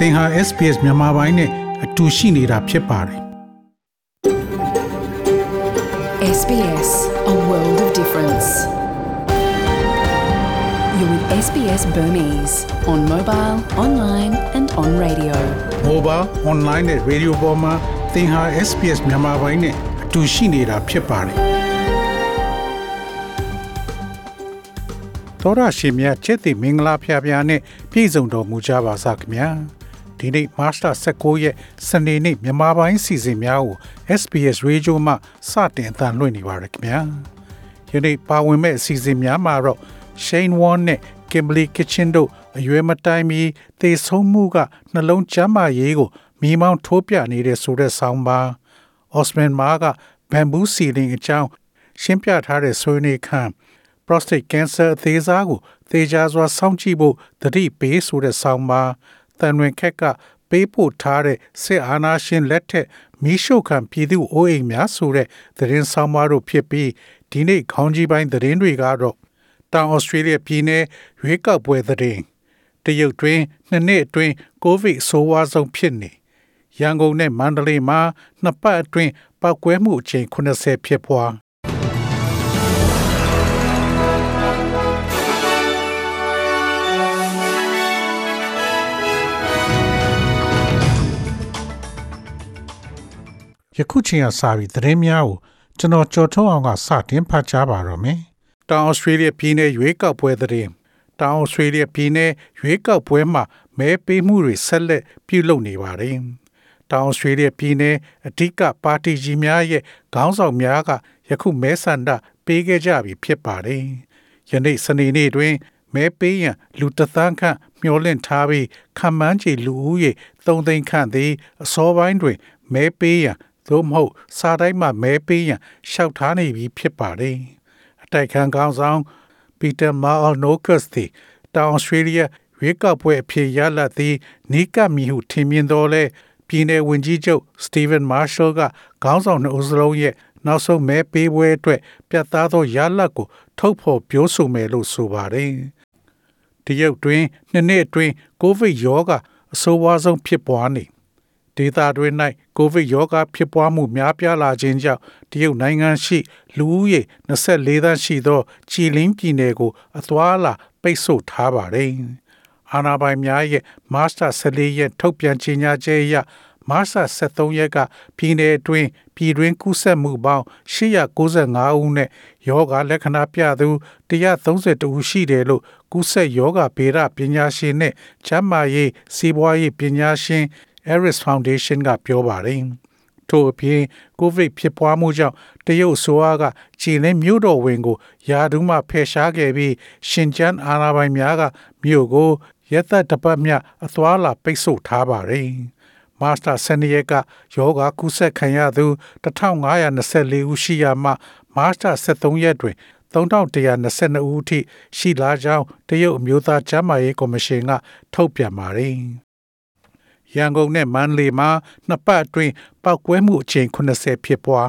သင်ဟာ SPS မြန်မာပိုင်းနဲ့အတူရှိနေတာဖြစ်ပါတယ် SBS, a world of difference. You're with SBS Burmese on mobile, online, and on radio. mobile online နဲ့ radio ပေါ်မှာသင်ဟာ SPS မြန်မာပိုင်းနဲ့အတူရှိနေတာဖြစ်ပါတယ်တော်ရရှိမြတ်ချစ်တိမင်္ဂလာဖျားဖျားနဲ့ပြည့်စုံတော်မူကြပါစားခင်ဗျာ ဒီနေ့မတ်လ19ရက်စနေနေ့မြန်မာပိုင်းစီစဉ်များကို SBS Radio မှစတင်အသံလွှင့်နေပါရခင်ဗျာယနေ့ပါဝင်မဲ့အစီအစဉ်များမှာတော့ Shane Warne နဲ့ Kimberly Kitchen တို့အရွယ်မတိုင်မီသေဆုံးမှုကနှလုံးကျန်းမာရေးကိုမိမောင်းထိုးပြနေတဲ့ဆိုတဲ့ဆောင်းပါ Osman Ma က bamboo ceiling အကြောင်းရှင်းပြထားတဲ့ဆွေးနွေးခန်း prostate cancer အသေးစားကိုသေချာစွာစောင့်ကြည့်ဖို့တတိပေးဆိုတဲ့ဆောင်းပါ တန်ဝင်ခက်ကပေးပို့ထားတဲ့စစ်အာဏာရှင်လက်ထက်မိရှုခံပြည်သူအိုးအိမ်များဆိုတဲ့သတင်းဆောင်ပါတို့ဖြစ်ပြီးဒီနေ့ခေါင်းကြီးပိုင်းသတင်းတွေကတော့တောင်ဩစတြေးလျပြည်နယ်ရွေးကောက်ပွဲသတင်းတရုတ်တွင်နှစ်နှစ်အတွင်းကိုဗစ်ဆိုးဝါးဆုံးဖြစ်နေရန်ကုန်နဲ့မန္တလေးမှာနှစ်ပတ်အတွင်းပောက်ကွဲမှုအချိန်80ဖြစ်ပွား ယခုချိန်ကစပြီးသတင်းများကိုကျွန်တော်ကြော်ထုတ်အောင်ကစတင်ဖတ်ကြားပါတော့မယ်။တောင်ဩစတြေးလျပြည်နယ်ရွေးကောက်ပွဲသတင်းတောင်ဩစတြေးလျပြည်နယ်ရွေးကောက်ပွဲမှာမဲပေးမှုတွေဆက်လက်ပြုလုပ်နေပါတယ်။တောင်ဩစတြေးလျပြည်နယ်အဓိကပါတီကြီးများရဲ့ခေါင်းဆောင်များကယခုမဲဆန္ဒပေးခဲ့ကြပြီဖြစ်ပါတယ်။ယနေ့စနေနေ့တွင်မဲပေးရန်လူတသန်းခန့်မျှော်လင့်ထားပြီးခံမှန်းချေလူဦးရေ3သိန်းခန့်သည်အစောပိုင်းတွင်မဲပေးရန် သို့မဟုတ်စာတိုင်းမှာမဲပေးရန်ရှောက်ထားနေပြီဖြစ်ပါတယ်။အတိုက်ခံကောင်းဆောင်ပီတာမာအော်နိုကတ်သည်တောင်ဩစတြေးလျရွေးကောက်ပွဲအဖြစ်ရလဒ်သည်နီကမီဟုထင်မြင်တော်လဲပြည်내ဝန်ကြီးချုပ်စတီဗန်မာရှယ်ကခေါင်းဆောင်နှစ်ဦးစလုံးရဲ့နောက်ဆုံးမဲပေးပွဲအတွက်ပြတ်သားသောရလဒ်ကို ထုတ်ဖော်ပြောဆိုမယ်လို့ဆိုပါတယ်။တရုတ်တွင်နှစ်နှစ်အတွင်းကိုဗစ်ရောဂါအဆိုးဝါးဆုံးဖြစ်ပွားနေ ဒေသတွင်း၌ကိုဗစ်ရောဂါဖြစ်ပွားမှုများပြားလာခြင်းကြောင့်တရုတ်နိုင်ငံရှိ လူဦးရေ24သန်းရှိသောချီလင်းပြည်နယ်ကို အသွားအလာပိတ်ဆို့ထားပါတယ်။အာဏာပိုင်များရဲ့မတ်လ14ရက်ထုတ်ပြန်ကြေညာချက်အရမတ်လ23ရက်ကပြည်내အတွင်းပြည်တွင်းကူးစက်မှုပေါင်း895ဦးနဲ့ယောဂလက္ခဏာပြသူ132ဦးရှိတယ်လို့ကူးစက်ယောဂဗေဒပညာရှင်နဲ့ကျန်းမာရေးစီးပွားရေးပညာရှင် Eris Foundation ကပြောပါတယ်။ထို့အပြင်ကိုဗစ်ဖြစ်ပွားမှုကြောင့်တရုတ်ဆိုအားကခြေလင်းမြို့တော်ဝင်ကိုယာဒူးမှဖယ်ရှားခဲ့ပြီးရှင်ကျန်းအာဏာပိုင်များကမြို့ကိုရက်သက်တပတ်မြအသွာလာပိတ်ဆို့ထားပါတယ်။မာစတာဆန်နီယက်ကယောဂကုဆက်ခံရသူ1524ဦးရှိရာမှမာစတာ73ရက်တွင်3122ဦးထိရှိလာကြောင်းတရုတ်အမျိုးသားကျန်းမာရေးကော်မရှင်ကထုတ်ပြန်ပါတယ်။ ရန်ကုန်နဲ့မန္တလေးမှာနှစ်ပတ်အတွင်းပောက်ကွဲမှုအချိန်80ဖြစ်ပွား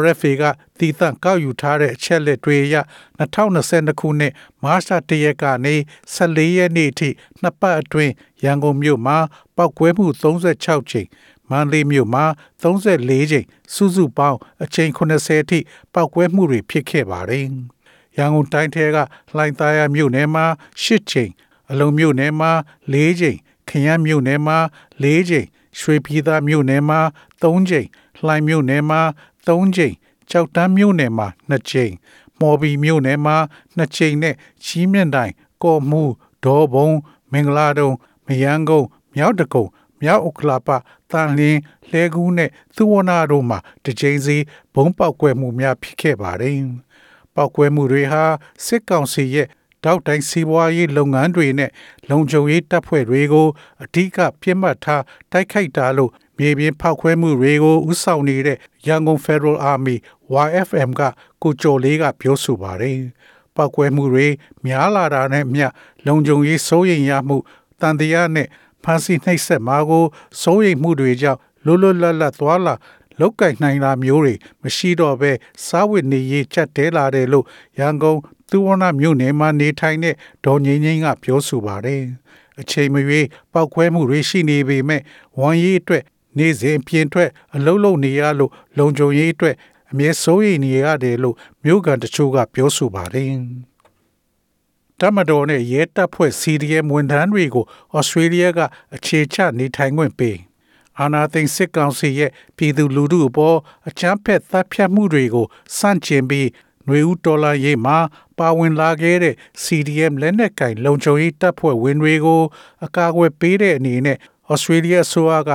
RFA ကတည်တံ့ကောက်ယူထားတဲ့အချက်လက်တွေအရ2022ခုနှစ်မတ်လ1ရက်ကနေ14ရက်နေ့ထိနှစ်ပတ်အတွင်းရန်ကုန်မြို့မှာပောက်ကွဲမှု36ချိန်မန္တလေးမြို့မှာ34ချိန်စုစုပေါင်းအချိန်80အထိပောက်ကွဲမှုတွေဖြစ်ခဲ့ပါတယ်။ရန်ကုန်တိုင်းထဲကလှိုင်သာယာမြို့နယ်မှာ10ချိန်အလုံမြို့နယ်မှာ4ချိန် ခရမ်းမြို့နယ်မှာ4ချိန်ရွှေပြည်သာမြို့နယ်မှာ3ချိန်လှိုင်မြို့နယ်မှာ3ချိန်ကြောက်တန်းမြို့နယ်မှာ2ချိန်မော်ဘီမြို့နယ်မှာ2ချိန်နဲ့ချီးမြင့်တိုင်းကော်မှုဒေါ်ဘုံမင်္ဂလာတုံမယန်းကုန်းမြောက်တကုံမြောက်ဥက္ကလာပတန်လင်းလဲကူးနဲ့သုဝနာတို့မှာတစ်ချိန်စီဘုံပေါက်ကွဲမှုများဖြစ်ခဲ့ပါတယ်။ပေါက်ကွဲမှုတွေဟာစစ်ကောင်စီရဲ့ တောက်တိုင်းစီးပွားရေးလုပ်ငန်းတွေနဲ့လုံခြုံရေးတပ်ဖွဲ့တွေကိုအဓိကပြစ်မှတ်ထားတိုက်ခိုက်တာလို့မြေပြင်ဖောက်ခွဲမှုတွေကိုဥဆောင်နေတဲ့ရန်ကုန် Federal Army YFM ကကိုကျော်လေးကပြောဆိုပါတယ်။ပောက်ကွဲမှုတွေများလာတာနဲ့မျှလုံခြုံရေးစိုးရိမ်ရမှုတန်တရားနဲ့ဖမ်းဆီးနှိပ်စက်မှာကိုစိုးရိမ်မှုတွေကြောင့်လွတ်လွတ်လပ်လပ်သွားလာ လောက်ကင်နိုင်တာမျိုးတွေမရှိတော့ဘဲစားဝတ်နေရေးချက်တဲလာတယ်လို့ရန်ကုန်သူဝနာမြို့နယ်မှာနေထိုင်တဲ့ဒေါ်ငိမ့်ငိမ့်ကပြောဆိုပါတယ်အချိန်မရွေးပောက်ခွဲမှုတွေရှိနေပေမဲ့ဝန်ရေးအတွက်နေ့စဉ်ပြင်ထွက်အလုံးလုံးနေရလို့လုံခြုံရေးအတွက်အမြဲစိုးရိမ်နေရတယ်လို့မြို့ကန်တချို့ကပြောဆိုပါတယ်တမတော်နဲ့ရဲတပ်ဖွဲ့ CDM ဝန်ထမ်းတွေကိုဩစတြေးလျကအခြေချနေထိုင်ခွင့်ပေး အာနာသိန်းစစ်ကောင်စီရဲ့ပြည်သူလူထုအပေါ်အကြမ်းဖက်တပ်ဖြတ်မှုတွေကိုစန့်ကျင်ပြီးຫນွေဦးဒေါ်လာရေးမှာပါဝင်လာခဲ့တဲ့ CDM လက်နက်ကင်လုံခြုံရေးတပ်ဖွဲ့ဝင်တွေကို အကာအကွယ်ပေးတဲ့အနေနဲ့ဩစတြေးလျဆိုအားက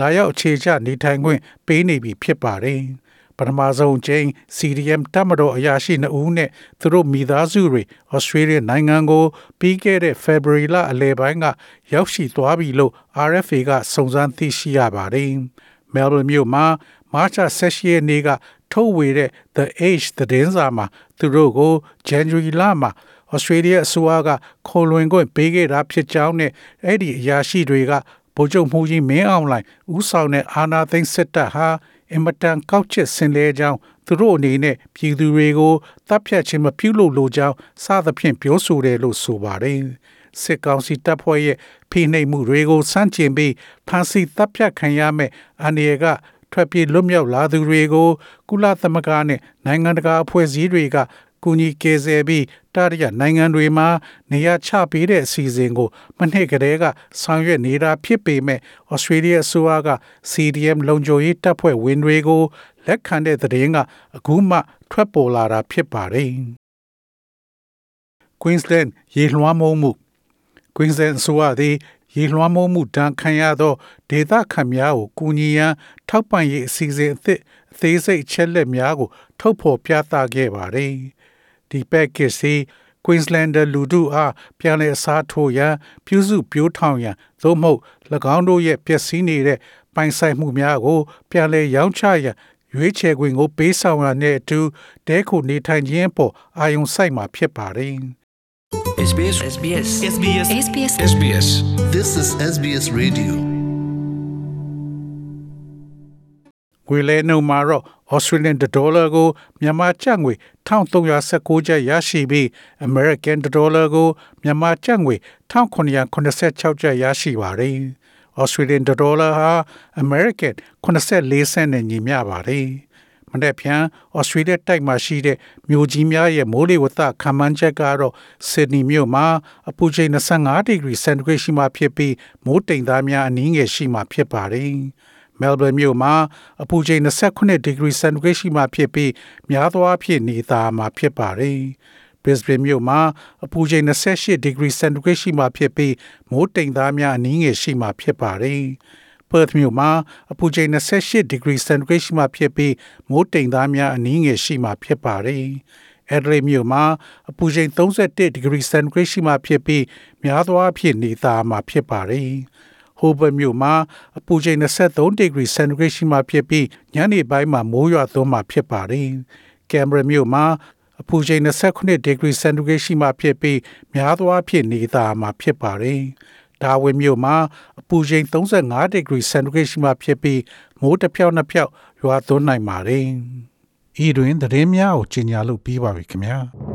လာရောက်အခြေချနေထိုင်ခွင့်ပေးနေပြီဖြစ်ပါတယ်။ ပထမဆုံးချိန် CDM တပ်မတော်အရာရှိ2ဦးနဲ့သူတို့မိသားစုတွေဩစတြေးလျနိုင်ငံကိုပြီးခဲ့တဲ့ February လအလယ်ပိုင်းကရောက်ရှိသွားပြီလို့ RFA ကစုံစမ်းသိရှိရပါတယ်။ Melbourne မြို့မှာမတ်လ16ရက်နေ့ကထုတ်ဝေတဲ့ The Age သတင်းစာမှာသူတို့ကို January လမှာဩစတြေးလျအစိုးရကခေါ်လွင်ခွင့်ပေးခဲ့တာဖြစ်ကြောင်းနဲ့အဲ့ဒီအရာရှိတွေကဗိုလ်ချုပ်မှုကြီးမင်းအောင်လှိုင်ဦးဆောင်တဲ့အာဏာသိမ်းစစ်တပ်ဟာ အင်မတန်ကောက်ချက်ဆင်လဲကြောင်းသူတို့အနေနဲ့ပြည်သူတွေကိုတပ်ဖြတ်ခြင်းမပြုလုပ်လိုကြောင်းစသဖြင့်ပြောဆိုတယ်လို့ဆိုပါတယ်စစ်ကောင်စီတပ်ဖွဲ့ရဲ့ဖိနှိပ်မှုတွေကိုစန့်ကျင်ပြီးဖမ်းဆီးတပ်ဖြတ်ခံရမဲ့အနေရကထွက်ပြေးလွတ်မြောက်လာသူတွေကိုကုလသမဂ္ဂနဲ့နိုင်ငံတကာအဖွဲ့အစည်းတွေက ကူညီကယ်ဆယ်ပြီးတရရနိုင်ငံတွေမှာနေရာချပေးတဲ့အစီအစဉ်ကိုမနှစ်ကတည်းကဆောင်ရွက်နေတာဖြစ်ပေမဲ့ဩစတြေးလျအစိုးရက CDM လုံခြုံရေးတပ်ဖွဲ့ဝင်တွေကိုလက်ခံတဲ့သတင်းကအခုမှထွက်ပေါ်လာတာဖြစ်ပါတယ်။ Queensland ရေလွှမ်းမိုးမှု Queensland ဆိုရသည်ရေလွှမ်းမိုးမှုတန်းခံရသောဒေသခံများကိုကူညီရန်ထောက်ပံ့ရေးအစီအစဉ်အသစ်အသေးစိတ်ချက်လက်များကို ထုတ်ဖော်ပြသခဲ့ပါတယ်။ ဒီ package စီ Queenslander လူထုအားပြန်လည်အစားထိုးရန်ပြုစုပြိုးထောင်ရန်သို့မဟုတ်၎င်းတို့ရဲ့ပျက်စီးနေတဲ့ပိုင်ဆိုင်မှုများကို ပြန်လည်ရောင်းချရန်ရွေးချယ်ခွင့်ကိုပေးဆောင်ရတဲ့အတူတဲခုနေထိုင်ခြင်းပေါ်အာယုံစိုက်မှာဖြစ်ပါတယ်။ SBS SBS SBS SBS SBS This is SBS Radio. ငွေလဲနှုန်းမှာတော့ Australian dollar ကိုမြန်မာကျပ်ငွေ1319ကျပ်ရရှိပြီး American dollar ကိုမြန်မာကျပ်ငွေ1986ကျပ်ရရှိပါတယ်။ Australian dollar ဟာ American 84စင့်နဲ့ညီမျှပါတယ်။မနေ့ပြန်ဩစတြေးလျတိုက်မှာရှိတဲ့မြို့ကြီးများရဲ့မိုးလေဝသခန့်မှန်းချက်ကတော့ဆစ်ဒနီမြို့မှာအပူချိန်25ဒီဂရီစင်တီဂရိတ်ရှိမှဖြစ်ပြီးမိုးတိမ်သားများအနည်းငယ်ရှိမှဖြစ်ပါတယ်။ မဲလ်ဘန်မြို့မှာအပူချိန်29ဒီဂရီစင်တီဂရိတ်ရှိမှဖြစ်ပြီးများသောအားဖြင့်နေသားမှာဖြစ်ပါတယ်။ Brisbane မြို့မှာအပူချိန်28ဒီဂရီစင်တီဂရိတ်ရှိမှဖြစ်ပြီးမိုးတိမ်သားများအနည်းငယ်ရှိမှဖြစ်ပါတယ်။ Perth မြို့မှာအပူချိန်28ဒီဂရီစင်တီဂရိတ်ရှိမှဖြစ်ပြီးမိုးတိမ်သားများအနည်းငယ်ရှိမှဖြစ်ပါတယ်။ Adelaide မြို့မှာအပူချိန်31ဒီဂရီစင်တီဂရိတ်ရှိမှဖြစ်ပြီးများသောအားဖြင့်နေသားမှာဖြစ်ပါတယ်။ Hobart မြို့မှာအပူချိန်23ဒီဂရီစင်တီဂရိတ်ရှိမှဖြစ်ပြီးညနေပိုင်းမှာမိုးရွာသွန်းမှဖြစ်ပါတယ်။ Canberra မြို့မှာအပူချိန်29ဒီဂရီစင်တီဂရိတ်ရှိမှဖြစ်ပြီးများသောအားဖြင့်နေသားမှာဖြစ်ပါတယ်။ဒါဝင်မြို့မှာအပူချိန်35ဒီဂရီစင်တီဂရိတ်ရှိမှဖြစ်ပြီးမိုးတစ်ဖြောက်နှစ်ဖြောက်ရွာသွန်းနိုင်ပါတယ်။ဤတွင်သတင်းများကိုကြီးညာလို့ပြီးပါပြီခင်ဗျာ။။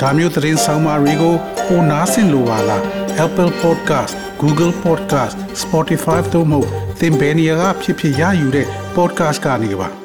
ဒါမျိုးသတင်းဆောင်မတွေကိုပိုနားဆင်လိုပါလား Apple Podcast Google Podcast Spotify တို့မှာသင်ပင်ရာဖြစ်ဖြစ်ရယူတဲ့ podcast ကနေပါ